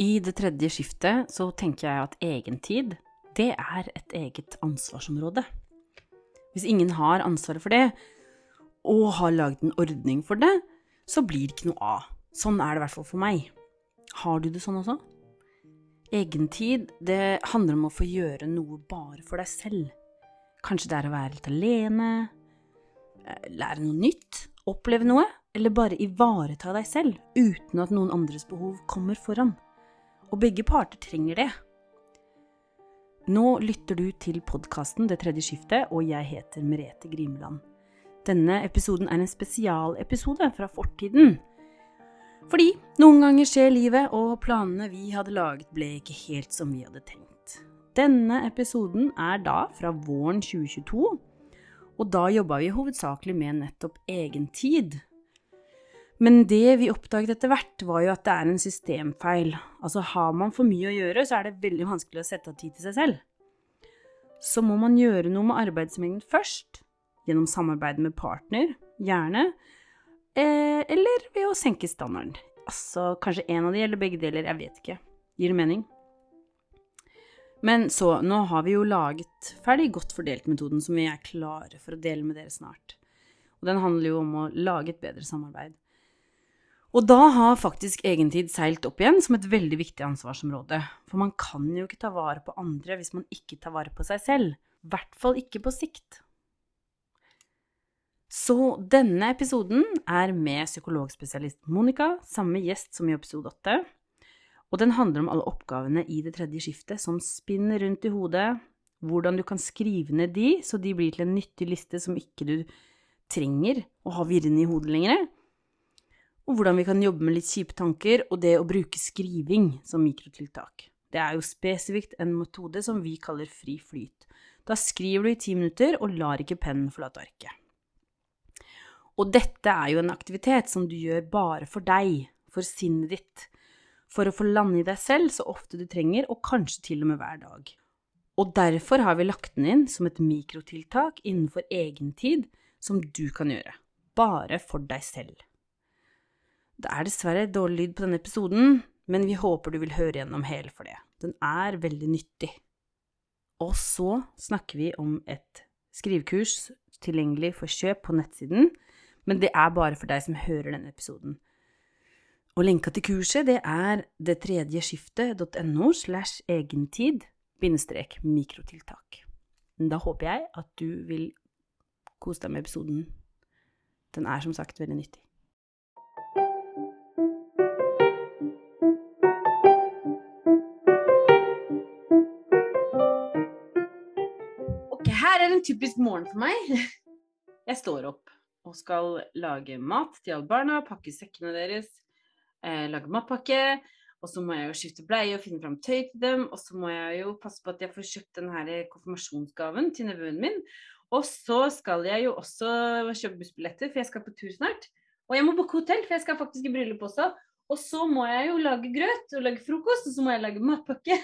I det tredje skiftet så tenker jeg at egentid, det er et eget ansvarsområde. Hvis ingen har ansvaret for det, og har laget en ordning for det, så blir det ikke noe av. Sånn er det i hvert fall for meg. Har du det sånn også? Egentid, det handler om å få gjøre noe bare for deg selv. Kanskje det er å være litt alene, eh, lære noe nytt, oppleve noe, eller bare ivareta deg selv uten at noen andres behov kommer foran. Og begge parter trenger det. Nå lytter du til podkasten Det tredje skiftet, og jeg heter Merete Grimeland. Denne episoden er en spesialepisode fra fortiden. Fordi noen ganger skjer livet, og planene vi hadde laget ble ikke helt som vi hadde tenkt. Denne episoden er da fra våren 2022, og da jobba vi hovedsakelig med nettopp egentid. Men det vi oppdaget etter hvert, var jo at det er en systemfeil. Altså har man for mye å gjøre, så er det veldig vanskelig å sette av tid til seg selv. Så må man gjøre noe med arbeidsmengden først, gjennom samarbeid med partner, gjerne, eh, eller ved å senke standarden. Altså kanskje en av de, eller begge deler, jeg vet ikke. Gir det mening? Men så, nå har vi jo laget ferdig godt fordelt-metoden som vi er klare for å dele med dere snart. Og den handler jo om å lage et bedre samarbeid. Og da har faktisk egentid seilt opp igjen som et veldig viktig ansvarsområde. For man kan jo ikke ta vare på andre hvis man ikke tar vare på seg selv. I hvert fall ikke på sikt. Så denne episoden er med psykologspesialist Monica, samme gjest som i episode 8. Og den handler om alle oppgavene i det tredje skiftet som spinner rundt i hodet, hvordan du kan skrive ned de, så de blir til en nyttig liste som ikke du trenger å ha virrende i hodet lenger, og hvordan vi kan jobbe med litt kjipe tanker og det å bruke skriving som mikrotiltak. Det er jo spesifikt en metode som vi kaller fri flyt. Da skriver du i ti minutter og lar ikke pennen forlate arket. Og dette er jo en aktivitet som du gjør bare for deg, for sinnet ditt, for å få lande i deg selv så ofte du trenger, og kanskje til og med hver dag. Og derfor har vi lagt den inn som et mikrotiltak innenfor egen tid som du kan gjøre, bare for deg selv. Det er dessverre dårlig lyd på denne episoden, men vi håper du vil høre gjennom hele for det. Den er veldig nyttig. Og så snakker vi om et skrivekurs tilgjengelig for kjøp på nettsiden, men det er bare for deg som hører denne episoden. Og lenka til kurset det er detredjeskiftet.no slash egentid bindestrek mikrotiltak. Da håper jeg at du vil kose deg med episoden. Den er som sagt veldig nyttig. Her er en typisk morgen for meg. Jeg står opp og skal lage mat til alle barna, pakke sekkene deres, eh, lage matpakke. Og så må jeg jo skifte bleie og finne fram tøy til dem. Og så må jeg jo passe på at jeg får kjøpt den her konfirmasjonsgaven til nevøen min. Og så skal jeg jo også kjøpe bussbilletter, for jeg skal på tur snart. Og jeg må booke hotell, for jeg skal faktisk i bryllup også. Og så må jeg jo lage grøt og lage frokost, og så må jeg lage matpakke.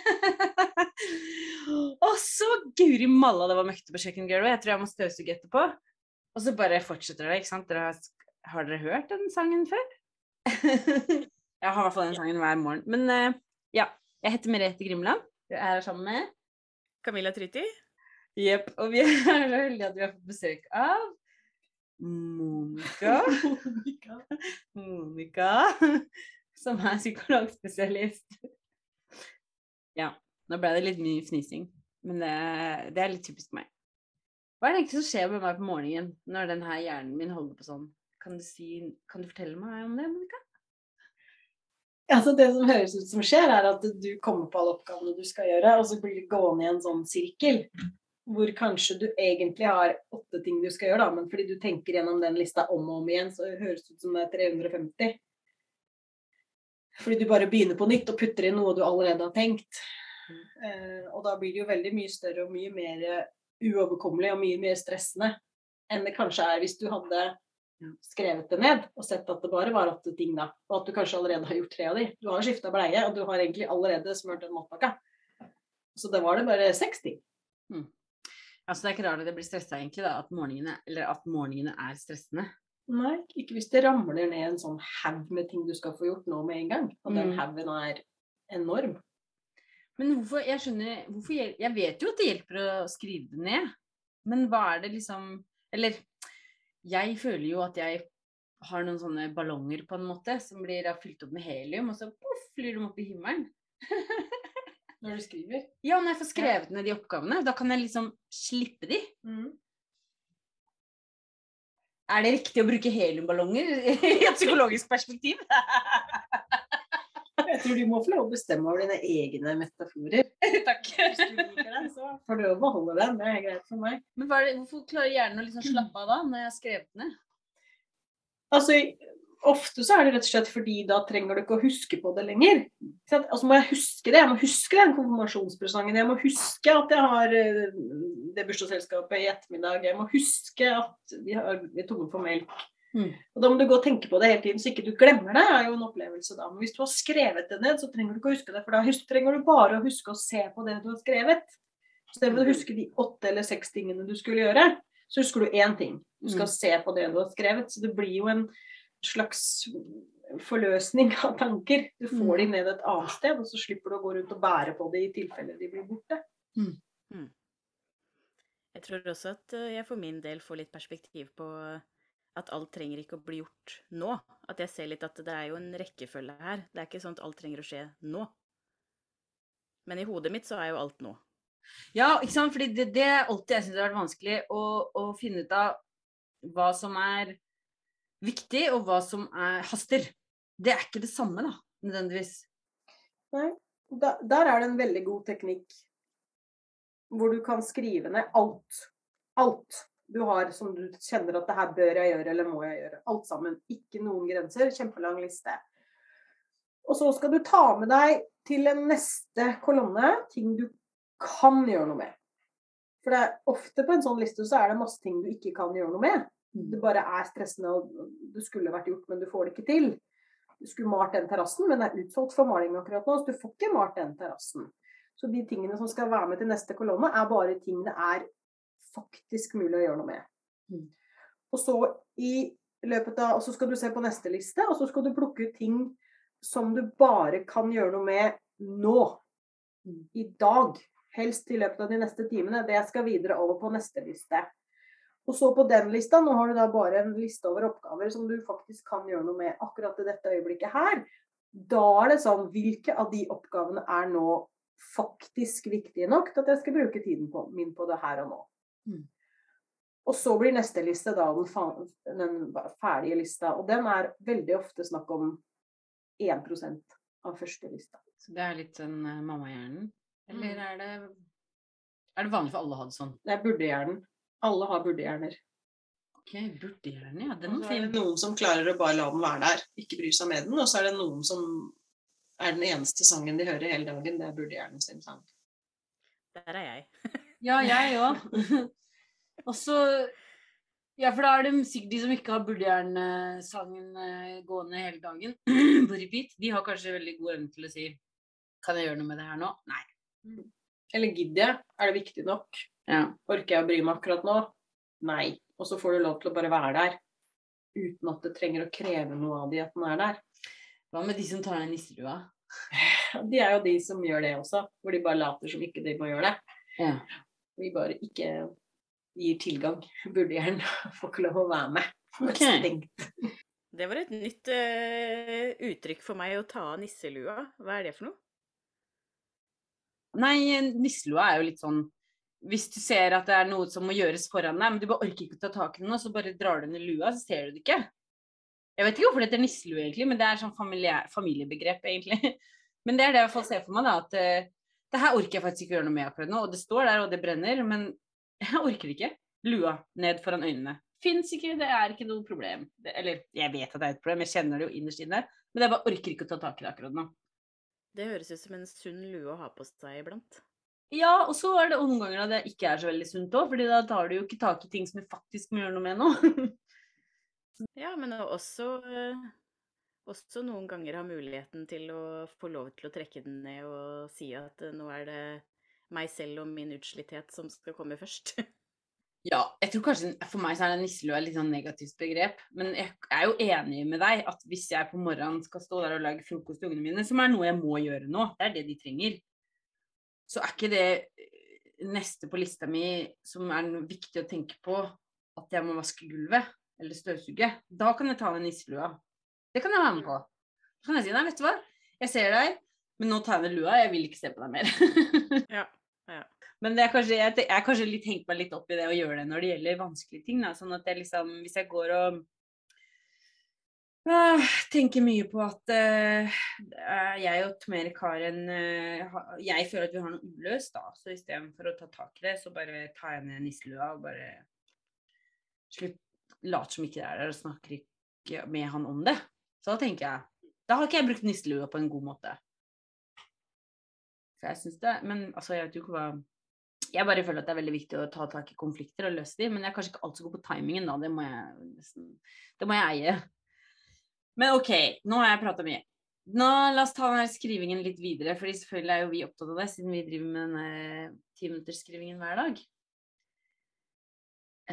og så guri malla, det var møkte på kjøkkengulvet. Jeg tror jeg må støvsuge etterpå. Og så bare fortsetter det, ikke sant. Dere har, har dere hørt den sangen før? jeg har i hvert fall den sangen hver morgen. Men uh, ja, jeg heter Merete Grimland. Jeg er her sammen med Camilla Trytti. Jepp. Og vi er så heldige at vi har fått besøk av Monica. Monica. Monica. Som er psykologspesialist. Ja. Nå ble det litt mye fnising, men det, det er litt typisk meg. Hva er det egentlig som skjer med meg på morgenen når den her hjernen min holder på sånn? Kan du, si, kan du fortelle meg om det, Monica? Altså det som høres ut som skjer, er at du kommer på alle oppgavene du skal gjøre, og så blir det gående i en sånn sirkel. Hvor kanskje du egentlig har åtte ting du skal gjøre, da, men fordi du tenker gjennom den lista om og om igjen, så høres det ut som det er 350. Fordi du bare begynner på nytt og putter inn noe du allerede har tenkt. Eh, og da blir det jo veldig mye større og mye mer uoverkommelig og mye mer stressende enn det kanskje er hvis du hadde skrevet det ned og sett at det bare var åtte ting, da. Og at du kanskje allerede har gjort tre av de. Du har skifta bleie, og du har egentlig allerede smurt en matpakke. Så da var det bare seks ting. Hmm. Altså det er ikke rart at jeg blir stressa egentlig, da, at morgenene, eller at morgenene er stressende. Nei, ikke hvis det ramler ned en sånn haug med ting du skal få gjort nå med en gang. Og den Mm. haugen er enorm. Men hvorfor Jeg skjønner hvorfor, Jeg vet jo at det hjelper å skrive det ned, men hva er det liksom Eller jeg føler jo at jeg har noen sånne ballonger på en måte som blir da fylt opp med helium, og så poff, flyr de opp i himmelen. Når du skriver. Ja, når jeg får skrevet ned de oppgavene, da kan jeg liksom slippe de. Er det riktig å bruke heliumballonger i et psykologisk perspektiv? Jeg tror du må få lov å bestemme over dine egne metaforer. Takk. Hvis du liker det, så får du beholde den. Det er greit for meg. Men det, hvorfor klarer hjernen å liksom slappe av da, når jeg har skrevet ned? Altså, ofte så er det rett og slett fordi da trenger du ikke å huske på det lenger. Altså må jeg huske det. Jeg må huske den konfirmasjonspresangen. Jeg må huske at jeg har eh, det bursdagsselskapet i ettermiddag. Jeg må huske at vi, har, tomme for melk. Mm. Og Da må du gå og tenke på det hele tiden, så ikke du glemmer det. er jo en opplevelse da. Men hvis du har skrevet det ned, så trenger du ikke å huske det. For da trenger du bare å huske å se på det du har skrevet. I stedet for å huske de åtte eller seks tingene du skulle gjøre, så husker du én ting. Du skal Mm. se på det du har skrevet. Så det blir jo en slags forløsning av tanker. Du får de ned et annet sted, og så slipper du å gå rundt og bære på det i tilfelle de blir borte. Jeg tror også at eh, jeg for min del får litt perspektiv på at alt trenger ikke å bli gjort nå. At jeg ser litt at det er jo en rekkefølge her. Det er ikke sånn at alt trenger å skje nå. Men i hodet mitt så er jo alt nå. Ja, ikke sant? Fordi det, det er alltid jeg syns har vært vanskelig å, å finne ut av hva som er viktig, og hva som er haster. Det er ikke det samme, da, nødvendigvis. Nei. Der er det en veldig god teknikk hvor du kan skrive ned alt. Alt du har som du kjenner at det her bør jeg gjøre eller må jeg gjøre. Alt sammen. Ikke noen grenser. Kjempelang liste. Og så skal du ta med deg til en neste kolonne ting du kan gjøre noe med. For det er ofte på en sånn liste så er det masse ting du ikke kan gjøre noe med. Det bare er stressende, og det skulle vært gjort, men du får det ikke til. Du skulle malt den terrassen, men det er utsolgt for maling akkurat nå, så du får ikke malt den terrassen. Så de tingene som skal være med til neste kolonne, er bare ting det er faktisk mulig å gjøre noe med. Mm. Og så i løpet av, og så skal du se på neste liste, og så skal du plukke ut ting som du bare kan gjøre noe med nå. Mm. I dag. Helst i løpet av de neste timene. Det skal videre over på neste liste. Og så på den lista, nå har du da bare en liste over oppgaver som du faktisk kan gjøre noe med akkurat i dette øyeblikket her. Da er det sånn, hvilke av de oppgavene er nå faktisk viktige nok til at jeg skal bruke tiden på, min på det her og nå. Mm. Og så blir neste liste da den, den ferdige lista, og den er veldig ofte snakk om 1% av første lista. Så det er litt sånn uh, mammahjernen? Eller Mm. er det Er det vanlig for alle å ha det sånn? Det er burdehjernen. Alle har burdehjerner. Ok, burdehjerne, ja. Den er fin. det noen som klarer å bare la den være der, ikke bry seg med den. Og så er det noen som er den eneste sangen de hører hele dagen, det er burdehjernen sin sang. Der er jeg. Ja, jeg òg. Og så Ja, for da er det sikkert de som ikke har Burdehjerne-sangen eh, gående hele dagen på repeat, de har kanskje veldig god evne til å si Kan jeg gjøre noe med det her nå? Nei. Eller gidder jeg? Er det viktig nok? Ja. Orker jeg å bry meg akkurat nå? Nei. Og så får du lov til å bare være der. Uten at det trenger å kreve noe av de at den er der. Hva med de som tar av nisselua? De er jo de som gjør det også, hvor de bare later som ikke de må gjøre det. Ja. Vi bare ikke gir tilgang. Burdehjernen få ikke lov å være med. Okay. Stengt. Det var et nytt uh, uttrykk for meg å ta av nisselua. Hva er det for noe? Nei, nisselua er jo litt sånn Hvis du ser at det er noe som må gjøres foran deg, men du bare orker ikke å ta tak i noe, så bare drar du ned lua, så ser du det ikke. Jeg vet ikke hvorfor det heter nisselue, egentlig, men det er sånn familiebegrep, egentlig. Men det er det jeg ser for meg, da. At uh, det her orker jeg faktisk ikke gjøre noe med akkurat nå. Og det står der, og det brenner, men jeg orker ikke. Lua ned foran øynene. Fins ikke, det er ikke noe problem. Det, eller jeg vet at det er et problem, jeg kjenner det jo innerst inne, men jeg bare orker ikke å ta tak i det akkurat nå. Det høres ut som en sunn lue å ha på seg iblant. Ja, og så er det noen ganger da det ikke er så veldig sunt òg, fordi da tar du jo ikke tak i ting som du faktisk må gjøre noe med nå. Ja, men også, eh, også noen ganger ha muligheten til å få lov til å trekke den ned og si at eh, nå er det meg selv og min utslitthet som skal komme først. Ja, jeg tror kanskje for meg så er nisselua et litt sånn negativt begrep. Men jeg er jo enig med deg at hvis jeg på morgenen skal stå der og lage frokost til ungene mine, som er noe jeg må gjøre nå, det er det de trenger, så er ikke det eh, neste på lista mi som er viktig å tenke på, at jeg må vaske gulvet eller støvsuge. Da kan jeg ta den nisselua. Det kan jeg være med på. Så kan jeg si nei, vet du hva, jeg ser deg, men nå tar jeg ned lua, jeg vil ikke se på deg mer. Ja. Men er kanskje, jeg, jeg kanskje litt hengt meg litt opp i det å gjøre det når det gjelder vanskelige ting. Da. Sånn at jeg liksom, hvis jeg går og øh, tenker mye på at øh, jeg og Tom Karen øh, Jeg føler at vi har noe uløst, da. Så istedenfor å ta tak i det, så bare tar jeg ned nisselua og bare slutt Later som ikke det er der og snakker ikke med han om det. Så da tenker jeg Da har ikke jeg brukt nisselua på en god måte. For jeg syns det Men altså, jeg vet jo ikke hva Jeg bare føler at det er veldig viktig å ta tak i konflikter og løse dem, men jeg er kanskje ikke alltid så god på timingen, da. Det må jeg liksom, Det må jeg eie. Men OK, nå har jeg prata mye. Nå, la oss ta denne skrivingen litt videre, for selvfølgelig er jo vi opptatt av det, siden vi driver med denne timinuttersskrivingen hver dag.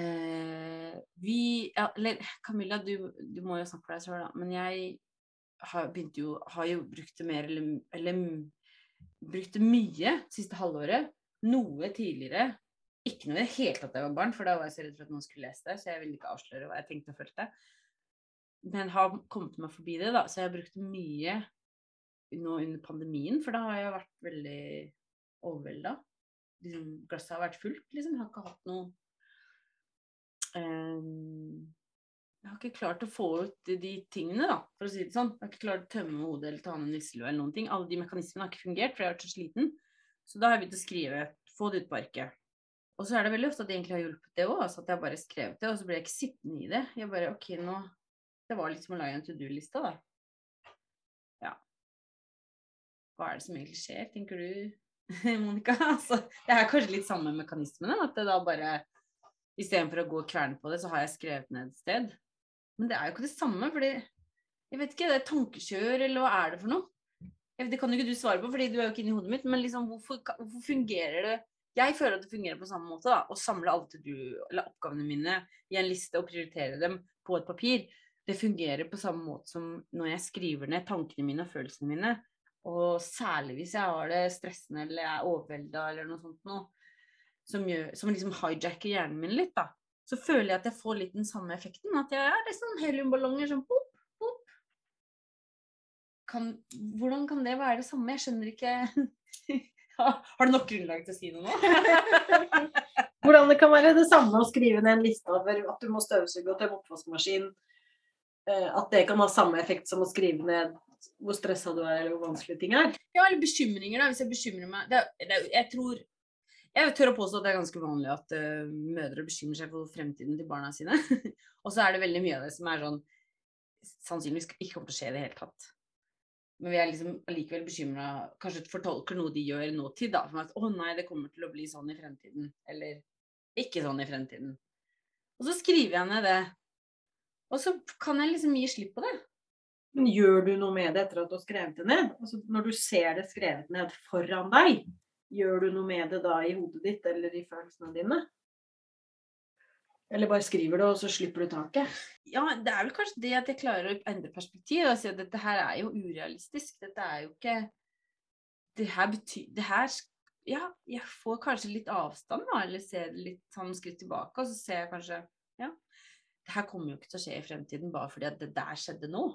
Eh, vi ja, Eller Camilla, du, du, må jo snakke for deg sjøl, da. Men jeg har, jo, har jo brukt det mer eller, eller det mye siste halvåret. Noe tidligere. Ikke noe i det hele tatt da jeg var barn, for da var jeg så redd for at noen skulle lese det. Så jeg ville ikke avsløre hva jeg tenkte og følte. Men har kommet meg forbi det, da. Så jeg har brukt mye nå under pandemien, for da har jeg vært veldig overvelda. Liksom, glasset har vært fullt, liksom. Jeg har ikke hatt noe um, jeg har ikke klart å få ut de tingene, da, for å si det sånn. Jeg har ikke klart å tømme hodet eller ta ned nisselua eller noen ting. Alle de mekanismene har ikke fungert, for jeg har vært så sliten. Så da har jeg begynt å skrive. Få det ut på arket. Og så er det veldig ofte at det egentlig har hjulpet det òg. At jeg bare skrev det, og så ble jeg ikke sittende i det. Jeg bare OK, nå Det var litt som å lage en to do-liste, da. Ja. Hva er det som egentlig skjer, tenker du, Monica? Altså, det er kanskje litt samme mekanismene. At det da bare Istedenfor å gå og kverne på det, så har jeg skrevet ned et sted. Men det er jo ikke det samme, fordi Jeg vet ikke, det er tankekjør, eller hva er det for noe? Det kan jo ikke du svare på, fordi du er jo ikke inni hodet mitt, men liksom, hvorfor, hvorfor, fungerer det Jeg føler at det fungerer på samme måte, da. Å samle alt du, eller oppgavene mine i en liste og prioritere dem på et papir. Det fungerer på samme måte som når jeg skriver ned tankene mine og følelsene mine. Og særlig hvis jeg har det stressende eller jeg er overvelda eller noe sånt noe. Som, gjør, som liksom hijacker hjernen min litt, da så føler jeg at jeg får litt den samme effekten. At jeg er liksom heliumballonger som pop. Kan, hvordan kan det være det samme? Jeg skjønner ikke Har du nok grunnlag til å si noe nå? hvordan det kan være det samme å skrive ned en liste over at du må støvsuge og tømme oppvaskmaskin. Eh, at det kan ha samme effekt som å skrive ned hvor stressa du er, eller hvor vanskelige ting er. Ja, eller bekymringer, da. Hvis jeg bekymrer meg det, det, Jeg tror jeg tør å påstå at det er ganske vanlig at uh, mødre bekymrer seg for fremtiden til barna sine. og så er det veldig mye av det som er sånn sannsynligvis ikke kommer til å skje i det hele tatt. Men vi er liksom allikevel bekymra, kanskje fortolker noe de gjør i nåtid, da. For at 'å nei, det kommer til å bli sånn i fremtiden'. Eller 'ikke sånn i fremtiden'. Og så skriver jeg ned det. Og så kan jeg liksom gi slipp på det. Men gjør du noe med det etter at du har skrevet det ned? Altså, når du ser det skrevet ned foran deg, Gjør du noe med det da i hodet ditt eller i følelsene dine? Eller bare skriver det, og så slipper du taket? Ja, det er vel kanskje det at jeg klarer å endre perspektiv og si at dette her er jo urealistisk. Dette er jo ikke Det her betyr Det her Ja, jeg får kanskje litt avstand, da, eller ser det litt sånn skritt tilbake, og så ser jeg kanskje Ja, det her kommer jo ikke til å skje i fremtiden bare fordi at det der skjedde nå.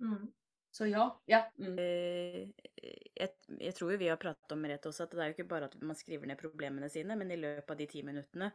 Mm. Så ja. ja. Mm. Eh, jeg, jeg, tror jo vi har pratet om Merete også, at det er jo ikke bare at man skriver ned problemene sine, men i løpet av de ti minuttene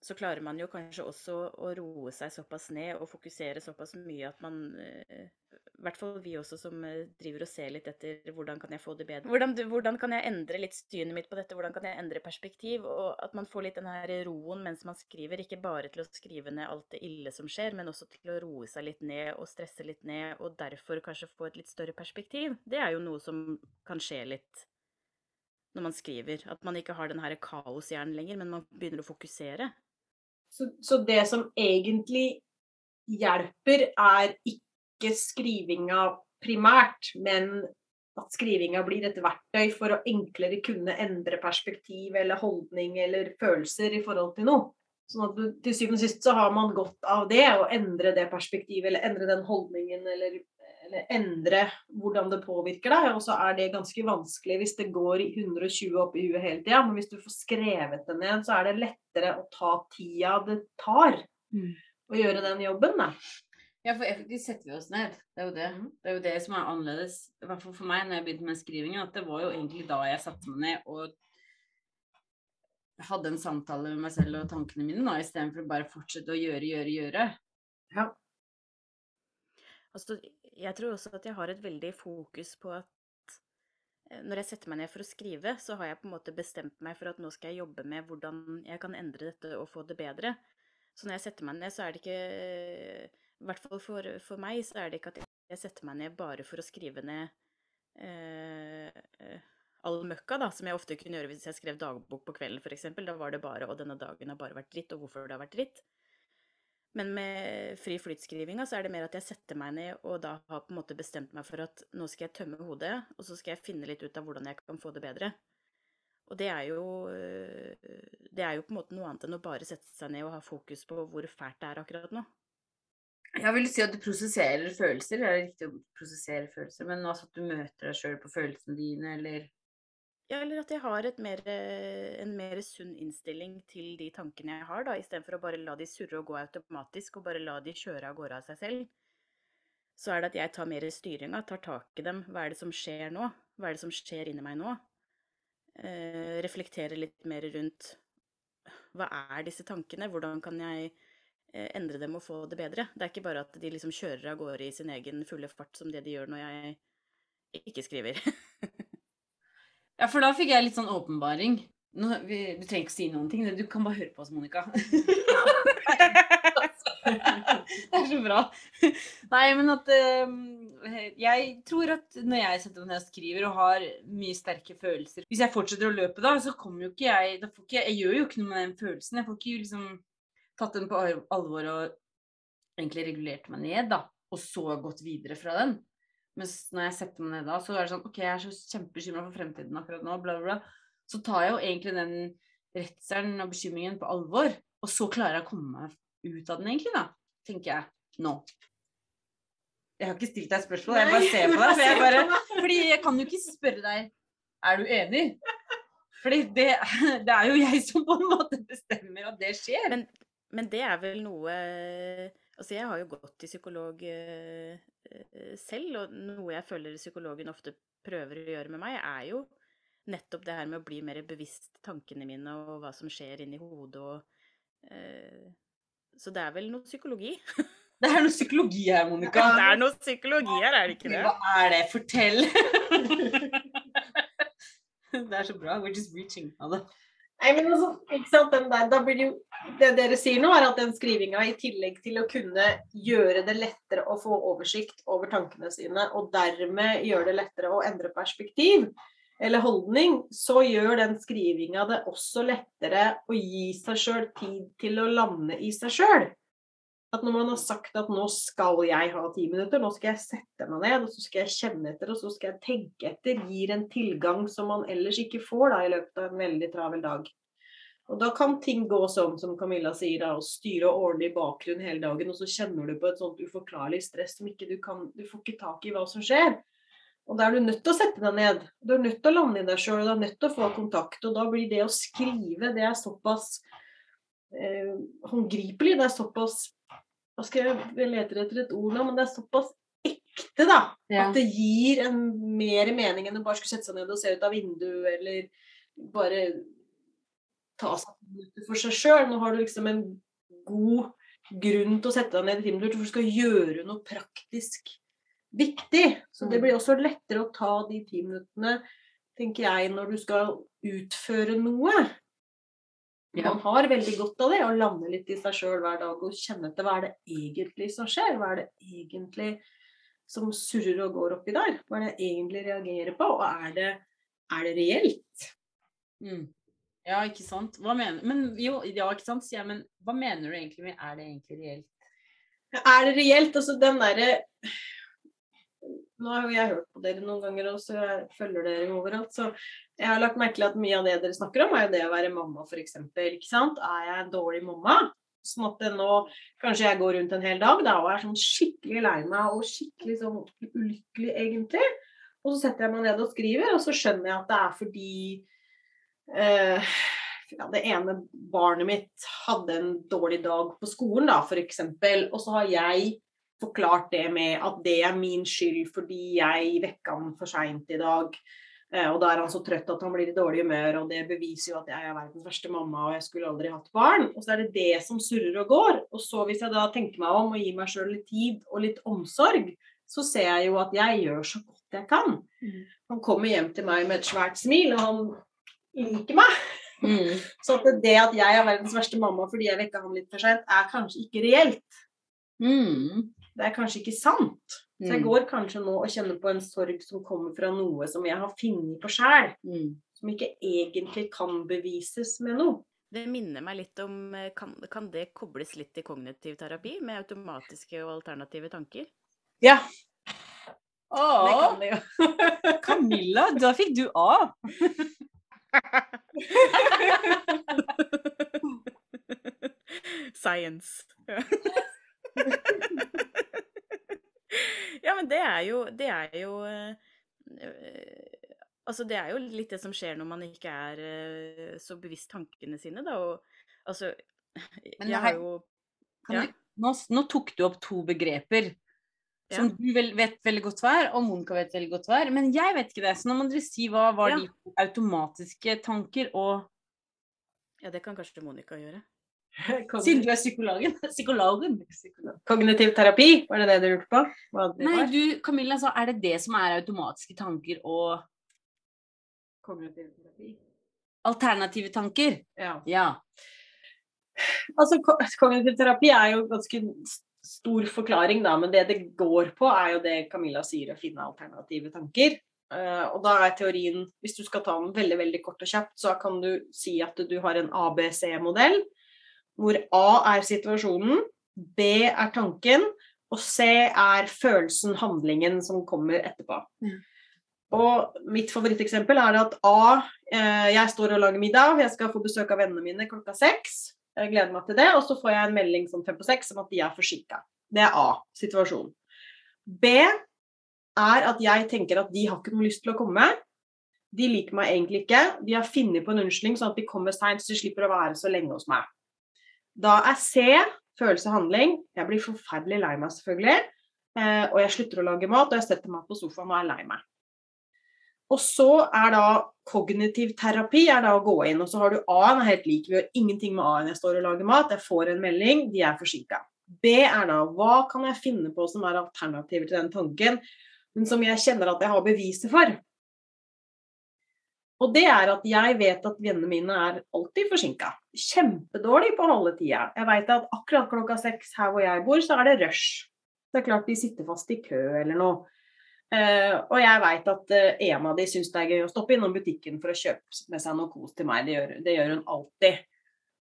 så klarer man jo kanskje også å roe seg såpass ned og fokusere såpass mye at man eh, I hvert fall vi også som eh, driver og ser litt etter hvordan kan jeg få det bedre. Hvordan, hvordan kan jeg endre litt synet mitt på dette, hvordan kan jeg endre perspektiv? Og at man får litt den her roen mens man skriver, ikke bare til å skrive ned alt det ille som skjer, men også til å roe seg litt ned og stresse litt ned, og derfor kanskje få et litt større perspektiv. Det er jo noe som kan skje litt når man skriver. At man ikke har den her kaoshjernen lenger, men man begynner å fokusere. Så, så, det som egentlig hjelper, er ikke skrivinga primært, men at skrivinga blir et verktøy for å enklere kunne endre perspektiv eller holdning eller følelser i forhold til noe. Sånn at til syvende og sist så har man godt av det, å endre det perspektivet eller endre den holdningen eller, eller endre hvordan det påvirker deg. Og så er det ganske vanskelig hvis det går i 120 opp i huet hele tida. Men hvis du får skrevet det ned, så er det lettere å ta tida det tar Mm. å gjøre den jobben. Da. Ja, for effektivt setter vi oss ned. Det er jo det. Det er jo det som er annerledes, i hvert fall for meg når jeg begynte med skrivingen, at det var jo egentlig da jeg satte meg ned og hadde en samtale med meg selv og tankene mine, da, istedenfor bare fortsette å gjøre, gjøre, gjøre. Altså, jeg tror også at jeg har et veldig fokus på at eh, når jeg setter meg ned for å skrive, så har jeg på en måte bestemt meg for at nå skal jeg jobbe med hvordan jeg kan endre dette og få det bedre. Så når jeg setter meg ned, så er det ikke I hvert fall for, for meg, så er det ikke at jeg setter meg ned bare for å skrive ned eh, eh, all møkka, da, som jeg ofte kunne gjøre hvis jeg skrev dagbok på kvelden, f.eks. Da var det bare 'og denne dagen har bare vært dritt', og hvorfor det har vært dritt. Men med fri flytskrivinga så er det mer at jeg setter meg ned og da har på en måte bestemt meg for at nå skal jeg tømme hodet, og så skal jeg finne litt ut av hvordan jeg kan få det bedre. Og det er jo øh, Det er jo på en måte noe annet enn å bare sette seg ned og ha fokus på hvor fælt det er akkurat nå. Jeg vil si at du prosesserer følelser, det er riktig å prosessere følelser, men altså at du møter deg sjøl på følelsene dine, eller eller at jeg har mer, en mer sunn innstilling til de tankene jeg har, da, istedenfor å bare la de surre og gå automatisk, og bare la de kjøre av gårde av seg selv. Så er det at jeg tar mer styringa, tar tak i dem. Hva er det som skjer nå? Hva er det som skjer inni meg nå? Eh, reflektere litt mer rundt hva er disse tankene, hvordan kan jeg eh, endre dem og få det bedre? Det er ikke bare at de liksom kjører av gårde i sin egen fulle fart som det de gjør når jeg ikke skriver. Ja, for da fikk jeg litt sånn åpenbaring. Nå, vi, du trenger ikke si noen ting, du kan bare høre på oss, Monica. det er så bra. Nei, men at uh, Jeg tror at når jeg setter meg ned og skriver og har mye sterke følelser Hvis jeg fortsetter å løpe da, så kommer jo ikke jeg ikke, Jeg gjør jo ikke noe med den følelsen. Jeg får ikke liksom tatt den på alvor og egentlig regulert meg ned, da. Og så gått videre fra den. Mens når jeg setter meg ned da, så er det sånn OK, jeg er så kjempebekymra for fremtiden akkurat nå, bla, bla, bla. Så tar jeg jo egentlig den redselen og bekymringen på alvor. Og så klarer jeg å komme meg ut av den, egentlig, da. Tenker jeg nå. Jeg har ikke stilt deg spørsmål, jeg bare ser på deg. For jeg bare, fordi jeg kan jo ikke spørre deg Er du enig? Fordi det, det er jo jeg som på en måte bestemmer at det skjer. Men, men det er vel noe Altså, jeg har jo gått til psykolog eh, selv, og noe jeg føler psykologen ofte prøver å gjøre med meg, er jo nettopp det her med å bli mer bevisst tankene mine og hva som skjer inni hodet og eh, Så det er vel noe psykologi. Det er noe psykologi her, Monica. Det er noe psykologi her, er det ikke det? Hva er det? Fortell! det er så bra. We're just reaching. Anne. Nei, men altså, ikke sant, der, da blir det jo Det dere sier nå, er at den skrivinga, i tillegg til å kunne gjøre det lettere å få oversikt over tankene sine, og dermed gjøre det lettere å endre perspektiv eller holdning, så gjør den skrivinga det også lettere å gi seg sjøl tid til å lande i seg sjøl. At når man har sagt at nå skal jeg ha ti minutter, nå skal jeg sette meg ned, og så skal jeg kjenne etter, og så skal jeg tenke etter, gir en tilgang som man ellers ikke får da, i løpet av en veldig travel dag. Og da kan ting gå sånn som Camilla sier, da, å styre og ordne i bakgrunnen hele dagen, og så kjenner du på et sånt uforklarlig stress som ikke du kan Du får ikke tak i hva som skjer. Og da er du nødt til å sette deg ned. Du er nødt til å lande i deg sjøl, du er nødt til å få kontakt. Og da blir det å skrive, det er såpass eh, håndgripelig, det er såpass Hva skal jeg jeg leter etter et ord nå, men det er såpass ekte, da. Ja. At det gir en mer mening enn å bare skulle sette seg ned og se ut av vinduet, eller bare ta seg minutter for seg sjøl. Nå har du liksom en god grunn til å sette deg ned i ti minutter, for du skal gjøre noe praktisk viktig. Så det Mm. blir også lettere å ta de ti minuttene, tenker jeg, når du skal utføre noe. Ja. Man har veldig godt av det, å lande litt i seg sjøl hver dag og kjenne etter hva er det egentlig som skjer. Hva er det egentlig som surrer og går oppi der? Hva er det jeg egentlig reagerer på? Og er det, er det reelt? Mm. Ja, ikke sant. Hva mener Men jo, ja, ikke sant, sier jeg, men hva mener du egentlig med er det egentlig reelt? Er det reelt? Altså den derre Nå har jeg hørt på dere noen ganger også, jeg følger dere overalt. Så jeg har lagt merke til at mye av det dere snakker om, er jo det å være mamma, f.eks. Ikke sant? Er jeg en dårlig mamma? Sånn at nå Kanskje jeg går rundt en hel dag da, og er sånn skikkelig lei meg og skikkelig sånn ulykkelig, egentlig. Og så setter jeg meg ned og skriver, og så skjønner jeg at det er fordi eh, ja, det ene barnet mitt hadde en dårlig dag på skolen, da, f.eks. Og så har jeg forklart det med at det er min skyld fordi jeg vekka han for seint i dag. Eh, og da er han så trøtt at han blir i dårlig humør, og det beviser jo at jeg er verdens verste mamma og jeg skulle aldri hatt barn. Og så er det det som surrer og går. Og så hvis jeg da tenker meg om og gir meg sjøl litt tid og litt omsorg, så ser jeg jo at jeg gjør så godt jeg kan. Mm. Han kommer hjem til meg med et svært smil, og han liker meg. Mm. Så at det at jeg er verdens verste mamma fordi jeg vekka ham litt for seint, er kanskje ikke reelt. Mm. Det er kanskje ikke sant. Så jeg Mm. går kanskje nå og kjenner på en sorg som kommer fra noe som jeg har funnet på sjæl. Mm. Som ikke egentlig kan bevises med noe. Det minner meg litt om eh, kan, kan det kobles litt til kognitiv terapi, med automatiske og alternative tanker? Ja, det Åh, kan det jo. Camilla, da fikk du A. Science. ja, men det er jo Det er jo eh, eh, Altså, det er jo litt det som skjer når man ikke er eh, så bevisst tankene sine, da, og altså Jeg har jo Ja. du, nå, nå tok du opp to begreper som Ja. du vel, vet veldig godt hva er, og Monica vet veldig godt hva er. Men jeg vet ikke det. Så nå må dere si hva var Ja. de automatiske tanker og Ja, det kan kanskje Monica gjøre. Siden du er psykologen. Psykologen. Kognitiv terapi, var det det du lurte på? Nei, du, Camilla, sa er det det som er automatiske tanker og Kognitiv terapi. alternative tanker? Ja. Ja. Altså, kognitiv terapi er jo ganske stor forklaring, da, men det det går på, er jo det Camilla sier, å finne alternative tanker. Uh, og da er teorien, hvis du skal ta den veldig veldig kort og kjapt, så kan du si at du har en ABC-modell, hvor A er situasjonen, B er tanken, og C er følelsen, handlingen som kommer etterpå. Ja. Og mitt favoritteksempel er at A eh, Jeg står og lager middag, jeg skal få besøk av vennene mine klokka seks. Jeg gleder meg til det, og så får jeg en melding sånn fem på seks om at de er forsinka. Det er A, situasjonen. B er at jeg tenker at de har ikke noe lyst til å komme. De liker meg egentlig ikke. De har funnet på en unnskyldning sånn at de kommer seint, så de slipper å være så lenge hos meg. Da er C følelse handling. Jeg blir forferdelig lei meg, selvfølgelig. Eh, og jeg slutter å lage mat, og jeg setter meg på sofaen og er lei meg. Og så er da kognitiv terapi er da å gå inn, og så har du A-en er helt lik. Vi gjør ingenting med A-en. Jeg står og lager mat, jeg får en melding, de er forsinka. B er da hva kan jeg finne på som er alternativer til den tanken, men som jeg kjenner at jeg har beviset for. Og det er at jeg vet at vennene mine er alltid forsinka. Kjempedårlig på halve tida. Jeg veit at akkurat klokka seks her hvor jeg bor, så er det rush. Det er klart de sitter fast i kø eller noe. Uh, og jeg veit at uh, en av de syns det er gøy å stoppe innom butikken for å kjøpe med seg noe kos til meg. Det gjør, det gjør hun alltid.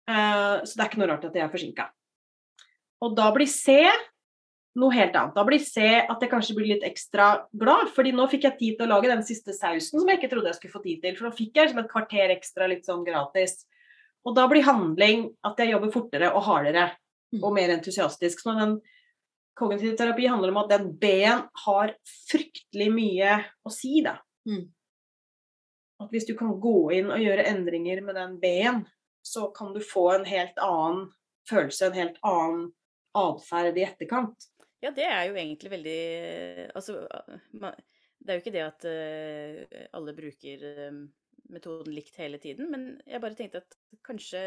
Uh, så det er ikke noe rart at jeg er forsinka. Og da blir C noe helt annet. Da blir C at jeg kanskje blir litt ekstra glad, fordi nå fikk jeg tid til å lage den siste sausen som jeg ikke trodde jeg skulle få tid til. For da fikk jeg liksom et kvarter ekstra litt sånn gratis. Og da blir handling at jeg jobber fortere og hardere og mer entusiastisk. Så den kognitiv terapi handler om at den B-en har fryktelig mye å si, da. Mm. At hvis du kan gå inn og gjøre endringer med den B-en, så kan du få en helt annen følelse, en helt annen atferd i etterkant. Ja, det er jo egentlig veldig Altså, det er jo ikke det at eh, alle bruker eh, metoden likt hele tiden, men jeg bare tenkte at kanskje,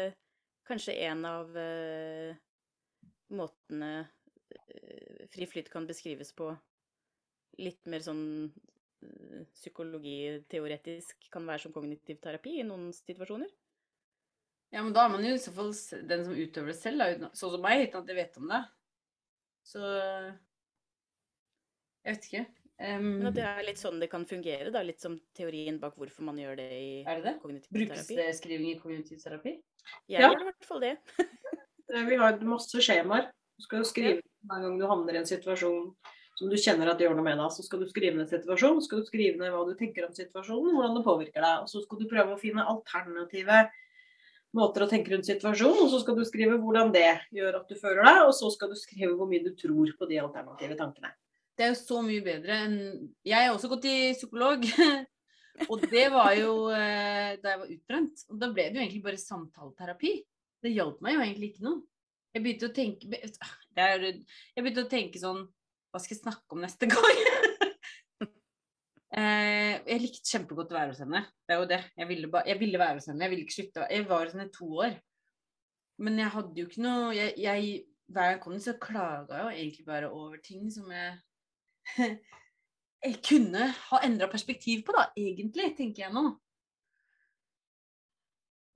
kanskje en av eh, måtene eh, fri flyt kan beskrives på litt mer sånn psykologiteoretisk kan være som kognitiv terapi i noen situasjoner. Ja, men da er man jo i så fall den som utøver det selv, sånn som meg, uten at jeg vet om det. Så Jeg vet ikke. Um, det er litt sånn det kan fungere, da. Litt som teorien bak hvorfor man gjør det i er det det? kognitiv Brukes terapi. det skriving i kognitiv terapi? Jeg Ja. gjør i hvert fall det. Eh, Vi har masse skjemaer. Du skal skrive hver gang du havner i en situasjon. som du kjenner at gjør noe med deg. Så skal du skrive ned situasjonen, så skal du skrive ned hva du tenker om situasjonen, hvordan det påvirker deg. Og så skal du prøve å finne alternative måter å tenke rundt situasjonen, og så skal du skrive hvordan det gjør at du føler deg, og så skal du skrive hvor mye du tror på de alternative tankene. Det er jo så mye bedre enn Jeg har også gått i psykolog. og det var jo eh, da jeg var utbrent. Og da ble det jo egentlig bare samtaleterapi. Det hjalp meg jo egentlig ikke noe. Jeg begynte å tenke er, Jeg begynte å tenke sånn Hva skal jeg snakke om neste gang? Eh, jeg likte kjempegodt å være hos henne. Det er jo det. Jeg ville, ba, jeg ville være hos henne. Jeg ville ikke slutte. Jeg var hos henne i to år. Men jeg hadde jo ikke noe jeg, jeg, Hver gang jeg kom dit, så klaga jeg jo egentlig bare over ting som jeg jeg kunne ha endra perspektiv på, da, egentlig, tenker jeg nå.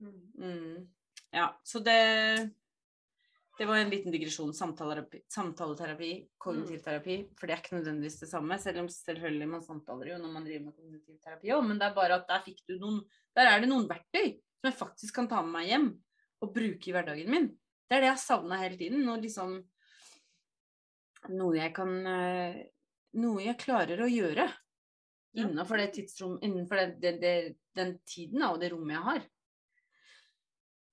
Mm. Ja, så det Det var en liten digresjon. Samtaleterapi, samtaleterapi kognitiv mm. terapi. For det er ikke nødvendigvis det samme, selv om selvfølgelig man samtaler jo når man driver med kognitiv terapi òg, men det er bare at der noen Der er det noen verktøy som jeg faktisk kan ta med meg hjem og bruke i hverdagen min. Det er det jeg har savna hele tiden. Noe liksom Noe jeg kan uh, noe jeg klarer å gjøre innenfor det tidsrom, innenfor det, det, det, den tiden og det rommet jeg har.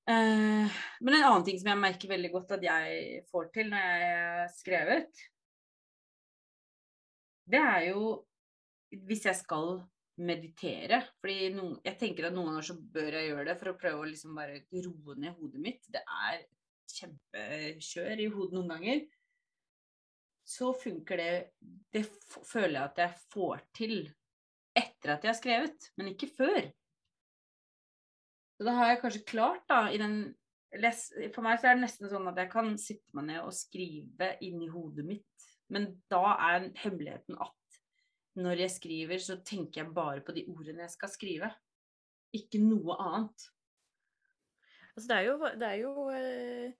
Uh, men en annen ting som jeg merker veldig godt at jeg får til når jeg har skrevet, det er jo hvis jeg skal meditere. Fordi noen, jeg tenker at noen ganger så bør jeg gjøre det for å prøve å liksom bare roe ned hodet mitt. Det er kjempekjør i hodet noen ganger så funker det Det føler jeg at jeg får til etter at jeg har skrevet, men ikke før. Så da har jeg kanskje klart, da, i den For meg så er det nesten sånn at jeg kan sitte meg ned og skrive inni hodet mitt, men da er hemmeligheten at når jeg skriver, så tenker jeg bare på de ordene jeg skal skrive. Ikke noe annet. Altså, det er jo, det er jo eh,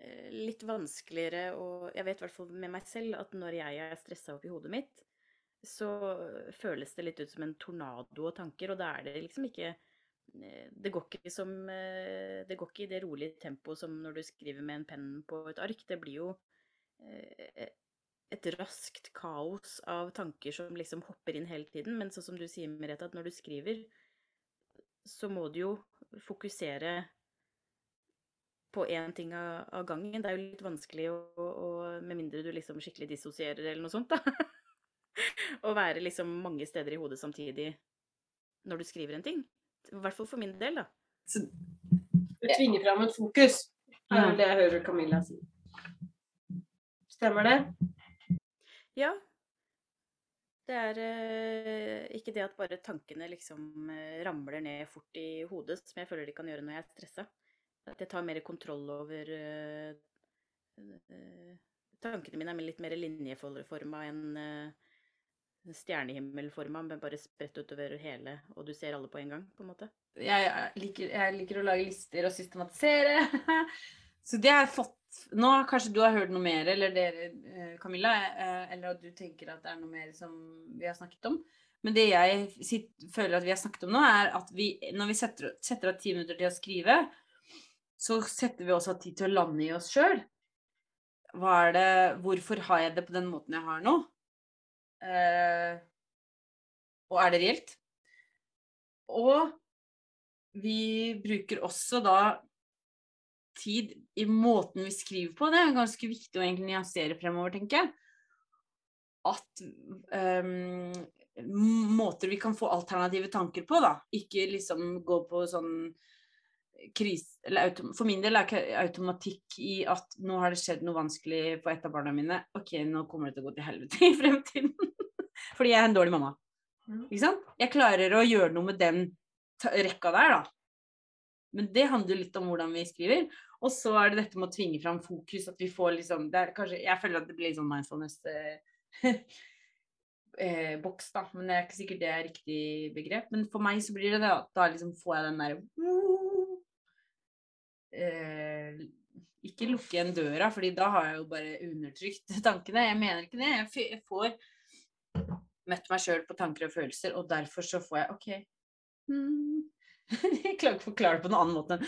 Eh, litt vanskeligere å Jeg vet i hvert fall med meg selv at når jeg er stressa opp i hodet mitt, så føles det litt ut som en tornado av tanker, og da er det liksom ikke eh, det går som, eh, det går ikke i det rolige tempoet som når du skriver med en penn på et ark. Det blir jo et raskt kaos av tanker som liksom hopper inn hele tiden. Men sånn som du sier, Merete, at når du skriver, så må du jo fokusere på én ting av, av, gangen. Det er jo litt vanskelig å, å, Med mindre du liksom skikkelig dissosierer eller noe sånt, da. Å være liksom mange steder i hodet samtidig når du skriver en ting. I hvert fall for min del, da. Så du tvinger fram et fokus, er det jeg hører Camilla si. Stemmer det? Ja. Det er eh, ikke det at bare tankene liksom eh, ramler ned fort i hodet, som jeg føler de kan gjøre når jeg er stressa. At jeg tar mer kontroll over uh, uh, Tankene mine er litt mer linjeforma enn uh, stjernehimmelforma, men bare spredt utover hele, og du ser alle på en gang, på en måte. Jeg liker, jeg liker å lage lister og systematisere. Så det har jeg fått Nå kanskje du har hørt noe mer, eller dere, Camilla, eller at du tenker at det er noe mer som vi har snakket om. Men det jeg føler at vi har snakket om nå, er at vi, når vi setter, setter av ti minutter til å skrive, så setter vi også tid til å lande i oss sjøl. Hvorfor har jeg det på den måten jeg har nå? Eh, og er det reelt? Og vi bruker også da tid i måten vi skriver på. Det er ganske viktig å egentlig nyansere fremover, tenker jeg. At um, måter vi kan få alternative tanker på, da. Ikke liksom gå på sånn kris, For min del er ikke automatikk i at nå har det skjedd noe vanskelig for et av barna mine. Ok, nå kommer det til å gå til helvete i fremtiden. Fordi jeg er en dårlig mamma. Mm. Ikke sant? Jeg klarer å gjøre noe med den rekka der, da. Men det handler litt om hvordan vi skriver. Og så er det dette med å tvinge fram fokus. At vi får liksom kanskje, Jeg føler at det blir sånn mindfulness eh, eh, boks, da. Men det er ikke sikkert det er riktig begrep. Men for meg så blir det det at da liksom får jeg den der eh, ikke lukke igjen døra, fordi da har jeg jo bare undertrykt tankene. Jeg mener ikke det. Jeg får møtt meg sjøl på tanker og følelser, og derfor så får jeg OK. Hmm. Jeg klarer ikke forklare det på noen annen måte enn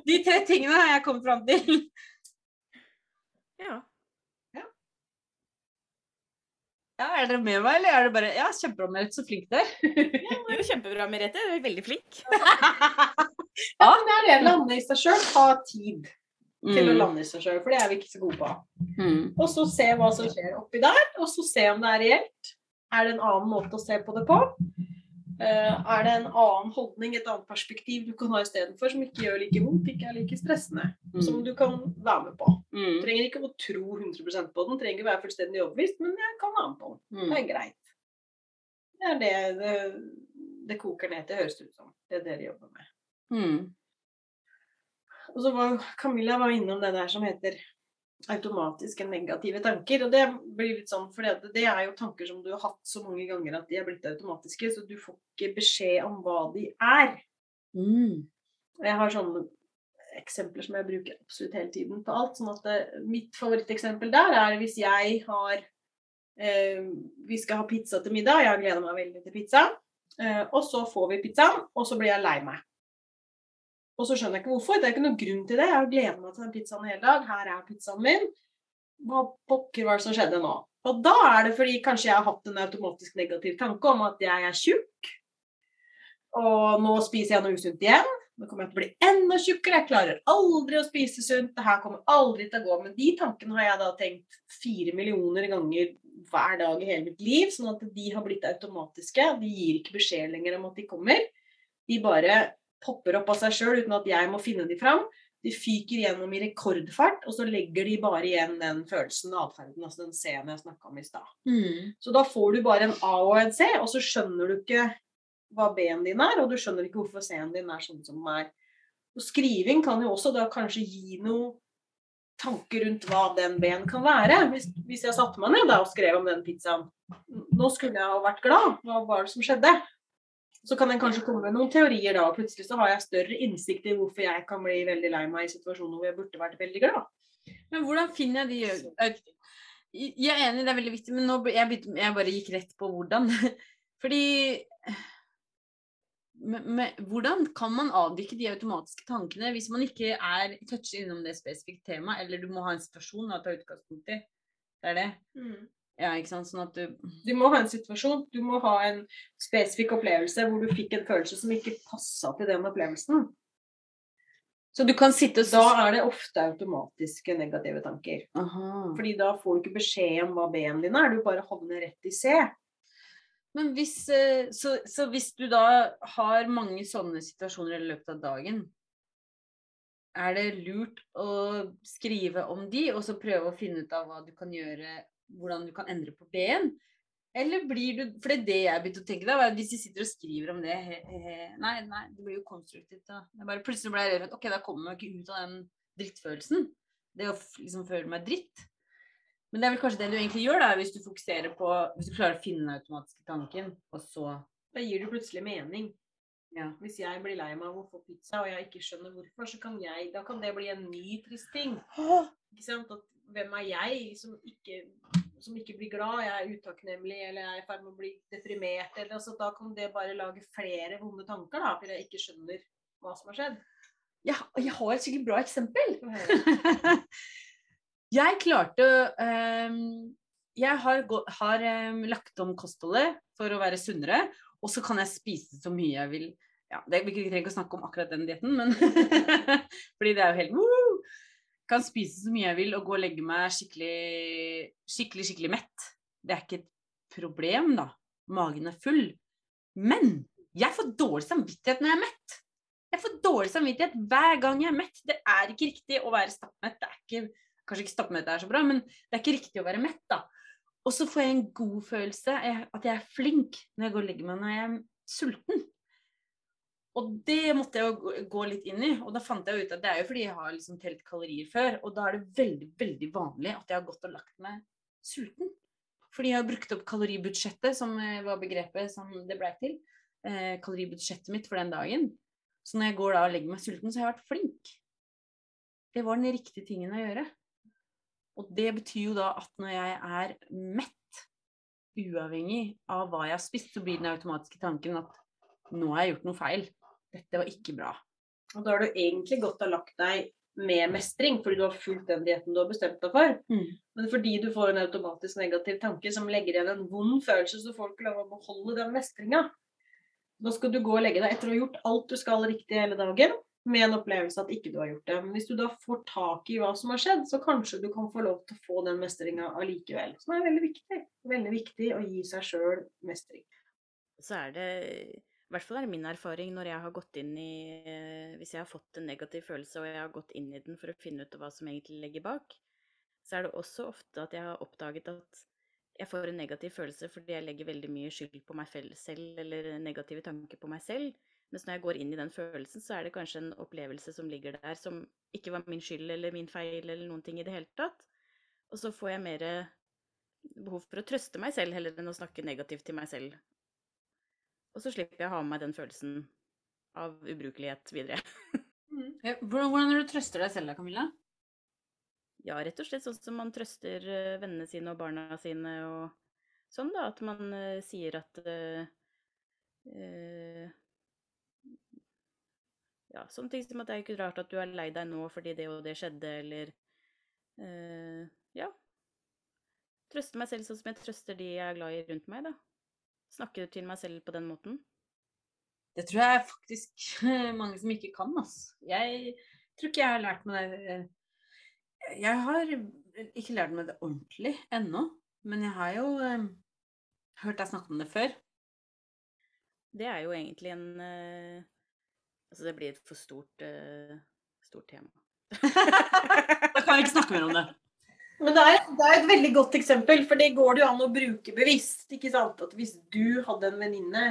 De tre tingene har jeg kommet fram til. Ja. Ja, er dere med meg, eller er det bare Ja, kjempebra, Merete, så flink du er. Jo, kjempebra, Merete. Du er veldig flink. Ja, men det er det. å Lande i seg sjøl Ha tid til å Mm. lande i seg sjøl, for det er vi ikke så gode på. Mm. Og så se hva som skjer oppi der, og så se om det er reelt. Er det en annen måte å se på det på? Eh, er det en annen holdning, et annet perspektiv du kan ha istedenfor, som ikke gjør like vondt, ikke er like stressende, som du kan være med på? Mm. trenger ikke å tro 100% på den, trenger ikke være fullstendig overbevist, men jeg kan være med på den. Mm. Det er greit. Det er det det, det koker ned til, høres det ut som. Det er det de jobber med. Mm. Og så var Camilla var innom det der som heter automatiske negative tanker. Og det blir litt sånn, for det, det er jo tanker som du har hatt så mange ganger at de er blitt automatiske, så du får ikke beskjed om hva de er. Mm. Jeg har sånne eksempler som jeg bruker absolutt hele tiden på alt. sånn at det, Mitt favoritteksempel der er hvis jeg har eh, Vi skal ha pizza til middag, jeg gleder meg veldig til pizza. Eh, og så får vi pizzaen, og så blir jeg lei meg. Og så skjønner jeg ikke hvorfor. Det er ikke noen grunn til det. Jeg har gledet meg til den pizzaen i hele dag. Her er pizzaen min. Hva pokker var det som skjedde nå? Og da er det fordi kanskje jeg har hatt en automatisk negativ tanke om at jeg er tjukk. Og nå spiser jeg noe usunt igjen. Nå kommer jeg til å bli enda tjukkere. Jeg klarer aldri å spise sunt. Det her kommer aldri til å gå. Men de tankene har jeg da tenkt fire millioner ganger hver dag i hele mitt liv. Sånn at de har blitt automatiske. De gir ikke beskjed lenger om at de kommer. De bare popper opp av seg sjøl uten at jeg må finne de fram. De fyker gjennom i rekordfart, og så legger de bare igjen den følelsen og atferden, altså den C-en jeg snakka om i stad. Mm. Så da får du bare en A og en C, og så skjønner du ikke hva B-en din er, og du skjønner ikke hvorfor C-en din er sånn som den er. Og skriving kan jo også da kanskje gi noe tanker rundt hva den B-en kan være. Hvis, hvis jeg satte meg ned da og skrev om den pizzaen. Nå skulle jeg ha vært glad. Hva var det som skjedde? Så kan en kanskje komme med noen teorier da, og plutselig så har jeg større innsikt i hvorfor jeg kan bli veldig lei meg i situasjoner hvor jeg burde vært veldig glad. Men hvordan finner jeg de Jeg er enig, det er veldig viktig, men nå, jeg, begynte- jeg bare gikk rett på hvordan. Fordi med, med, Hvordan kan man avdekke de automatiske tankene hvis man ikke er toucher innom det spesifikke temaet, eller du må ha en situasjon å ta utgangspunkt i? Det er det. Ja, ikke sant. Sånn at du Du må ha en situasjon, du må ha en spesifikk opplevelse hvor du fikk en følelse som ikke passa til den opplevelsen. Så du kan sitte og Da er det ofte automatiske negative tanker. Aha. Fordi da får du ikke beskjed om hva B-en din er, du bare havner rett i C. Men hvis, eh, så, så hvis du da har mange sånne situasjoner i løpet av dagen, er det lurt å skrive om de, og så prøve å finne ut av hva du kan gjøre, hvordan du kan endre på B-en? Eller blir du For det er det jeg begynte å tenke da, hvis de sitter og skriver om det he, he, Nei, nei, det blir jo konstruktivt da. Bare, plutselig ble jeg redd for at ok, da kommer jeg ikke ut av den drittfølelsen. Det å liksom føle meg dritt. Men det er vel kanskje det du egentlig gjør, da, hvis du fokuserer på Hvis du klarer å finne den automatiske tanken, og så Da gir det plutselig mening. Ja. Hvis jeg blir lei meg av å få pizza, og jeg ikke skjønner hvorfor, så kan jeg, da kan det bli en ny trist ting. Ikke sant? At, hvem er jeg som ikke, som ikke blir glad? Jeg er utakknemlig, eller jeg er i ferd med å bli deprimert. Eller, altså, da kan det bare lage flere vonde tanker, da, fordi jeg ikke skjønner hva som har skjedd. Ja, jeg har et skikkelig bra eksempel. Jeg klarte um, Jeg har, har um, lagt om kostholdet for å være sunnere, og så kan jeg spise så mye jeg vil. Ja, det, Vi trenger ikke å snakke om akkurat den dietten, men fordi det er jo helt! Kan spise så mye jeg vil og gå og legge meg skikkelig, skikkelig, skikkelig mett. Det er ikke et problem, da. Magen er full. Men jeg får dårlig samvittighet når jeg er mett. Jeg får dårlig samvittighet hver gang jeg er mett. Det er ikke riktig å være stappmett. Det er ikke, kanskje ikke stappmett er så bra, men det er ikke riktig å være mett, da. Og så får jeg en god følelse, at jeg er flink når jeg går og legger meg når jeg er sulten. Og det måtte jeg jo gå- litt inn i, og da fant jeg ut at det er jo fordi jeg har liksom telt kalorier før, og da er det veldig, veldig vanlig at jeg har gått og lagt meg sulten. Fordi jeg har brukt opp kaloribudsjettet, som eh, var begrepet som det blei til. Eh, kaloribudsjettet mitt for den dagen. Så når jeg går da og legger meg sulten, så har jeg vært flink. Det var den riktige tingen å gjøre. Og det betyr jo da at når jeg er mett, uavhengig av hva jeg har spist, så blir den automatiske tanken at nå har jeg gjort noe feil. Dette var ikke bra. Og da har du egentlig godt ha lagt deg med mestring, fordi du har fulgt den dietten du har bestemt deg for. Mm. Men fordi du får en automatisk negativ tanke som legger igjen en vond følelse, så får du ikke lov å beholde den mestringa. Da skal du gå og legge deg etter å ha gjort alt du skal riktig hele dagen, med en opplevelse at ikke du har gjort det. Men hvis du da får tak i hva som har skjedd, så kanskje du kan få lov til å få den mestringa allikevel. Som er veldig viktig. Veldig viktig å gi seg sjøl mestring. Så er det I hvert fall er det min erfaring når jeg har gått inn i eh, Hvis jeg har fått en negativ følelse, og jeg har gått inn i den for å finne ut hva som egentlig ligger bak, så er det også ofte at jeg har oppdaget at jeg får en negativ følelse fordi jeg legger veldig mye skyld på meg selv, eller negative tanker på meg selv. Mens når jeg går inn i den følelsen, så er det kanskje en opplevelse som ligger der som ikke var min skyld eller min feil eller noen ting i det hele tatt. Og så får jeg mer behov for å trøste meg selv heller enn å snakke negativt til meg selv. Og så slipper jeg å ha med meg den følelsen av ubrukelighet videre. Hvordan, hvordan er det du trøster deg selv da, Camilla? Ja, rett og slett sånn som man trøster eh, vennene sine og barna sine og sånn, da. At man uh, sier at uh, Ja, sånne ting som at det er ikke rart at du er lei deg nå fordi det og det skjedde, eller Ja. Trøste meg selv sånn som jeg trøster de jeg er glad i rundt meg, da. Snakke til meg selv på den måten. Det tror jeg faktisk mange som ikke kan, altså. Jeg tror ikke jeg har lært meg det Jeg har ikke lært meg det ordentlig ennå, men jeg har jo eh, hørt deg snakke om det før. Det er jo egentlig en eh, Altså, det blir et for stort, eh, stort tema. Da kan vi ikke snakke mer om det. Men det er, det er et veldig godt eksempel, for det går det jo an å bruke bevisst. ikke sant? At hvis du hadde en venninne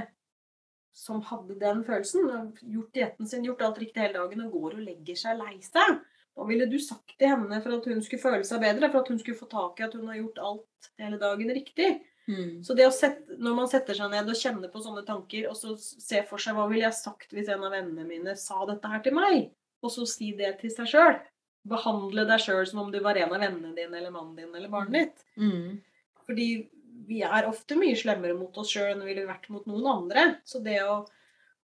som hadde den følelsen, gjort dietten sin, gjort alt riktig hele dagen, og går og legger seg lei seg, hva ville du sagt til henne for at hun skulle føle seg bedre, for at hun skulle få tak i at hun har gjort alt hele dagen riktig. Mm. Så det å sette, når man setter seg ned og kjenner på sånne tanker, og så se for seg hva ville jeg sagt hvis en av vennene mine sa dette her til meg, og så si det til seg sjøl. Behandle deg sjøl som om du var en av vennene dine eller mannen din eller barnet ditt. Mm. Fordi vi er ofte mye slemmere mot oss sjøl enn vi ville vært mot noen andre. Så det å,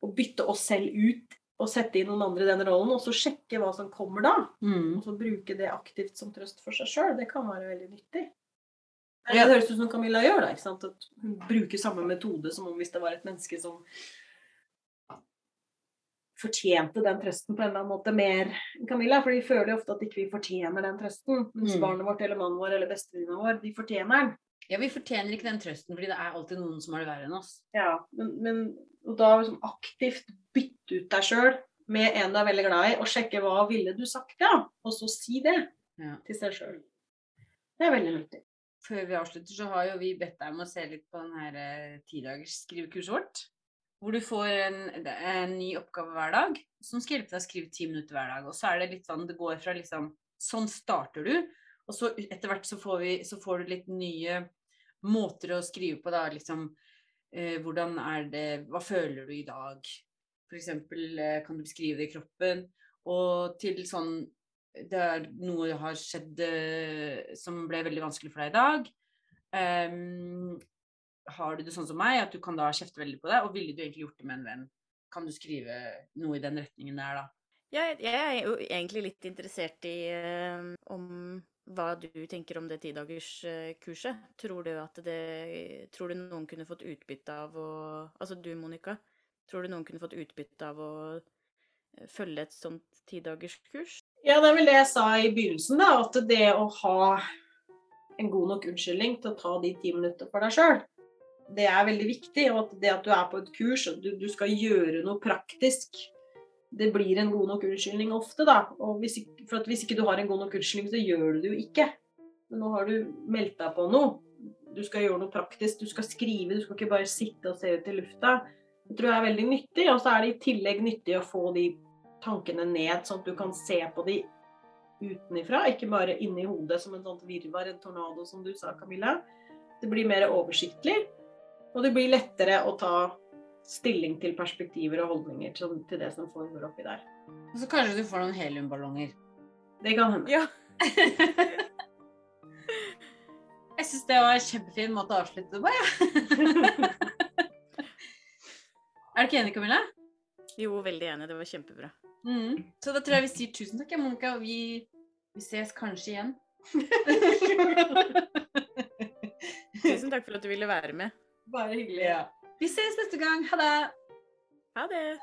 å bytte oss selv ut og sette inn noen andre i den rollen, og så sjekke hva som kommer da, Mm. og så bruke det aktivt som trøst for seg sjøl, det kan være veldig nyttig. Det høres ut som Camilla gjør, da. At hun bruker samme metode som om hvis det var et menneske som fortjente den trøsten på en eller annen måte mer enn Camilla. For vi føler jo ofte at ikke vi fortjener den trøsten. Mens Mm. barnet vårt eller mannen vår eller bestevenninna vår, de fortjener den. Ja, vi fortjener ikke den trøsten, fordi det er alltid noen som har det verre enn oss. Ja, men, men og da liksom aktivt bytte ut deg sjøl med en du er veldig glad i, og sjekke hva ville du sagt, ja. Og så si det Ja. til seg sjøl. Det er veldig nyttig. Før vi avslutter, så har jo vi bedt deg om å se litt på den her eh, tidagers skrivekurset vårt. Hvor du får en, en ny oppgave hver dag som skal hjelpe deg å skrive ti minutter hver dag. Og så er det litt sånn, det går fra liksom Sånn starter du. Og så etter hvert så får, vi, så får du litt nye måter å skrive på, da. Liksom eh, hvordan er det Hva føler du i dag? Eksempel eh, kan du beskrive det i kroppen. Og til sånn det er noe har skjedd eh, som ble veldig vanskelig for deg i dag. Ehm, har du det sånn som meg, at du kan da kjefte veldig på det? Og ville du egentlig gjort det med en venn? Kan du skrive noe i den retningen der, da? Jeg, jeg er jo egentlig litt interessert i eh, om hva du tenker om det tidagerskurset. Tror du at det Tror du noen kunne fått utbytte av å Altså du, Monica. Tror du noen kunne fått utbytte av å eh, følge et sånt tidagerskurs? Ja, det er vel det jeg sa i begynnelsen, da. At det å ha en god nok unnskyldning til å ta de ti minutter for deg sjøl, det er veldig viktig. Og at det at du er på et kurs, og du, du skal gjøre noe praktisk, det blir en god nok unnskyldning ofte, da. Hvis, for at hvis ikke du har en god nok unnskyldning, så gjør du det jo ikke. Men nå har du meldt deg på noe. Du skal gjøre noe praktisk, du skal skrive, du skal ikke bare sitte og se ut i lufta. Det tror jeg er veldig nyttig. Og så er det i tillegg nyttig å få de tankene ned, sånn at du kan se på de utenifra, ikke bare inni hodet som en sånn virvar, en tornado, som du sa, Camilla. Det blir mer oversiktlig, og det blir lettere å ta stilling til perspektiver og holdninger til, til det som foregår oppi der. Og så kanskje du får noen heliumballonger. Det kan hende. Ja. jeg syns det var en kjempefin måte å avslutte det på, jeg. Er du ikke enig, Camilla? Jo, veldig enig. Det var kjempebra. Mm. Så da tror jeg vi sier tusen takk, Monica. Vi, vi ses kanskje igjen. tusen takk for at du ville være med. Bare hyggelig. Ja. Vi ses neste gang. Ha det. Ha det.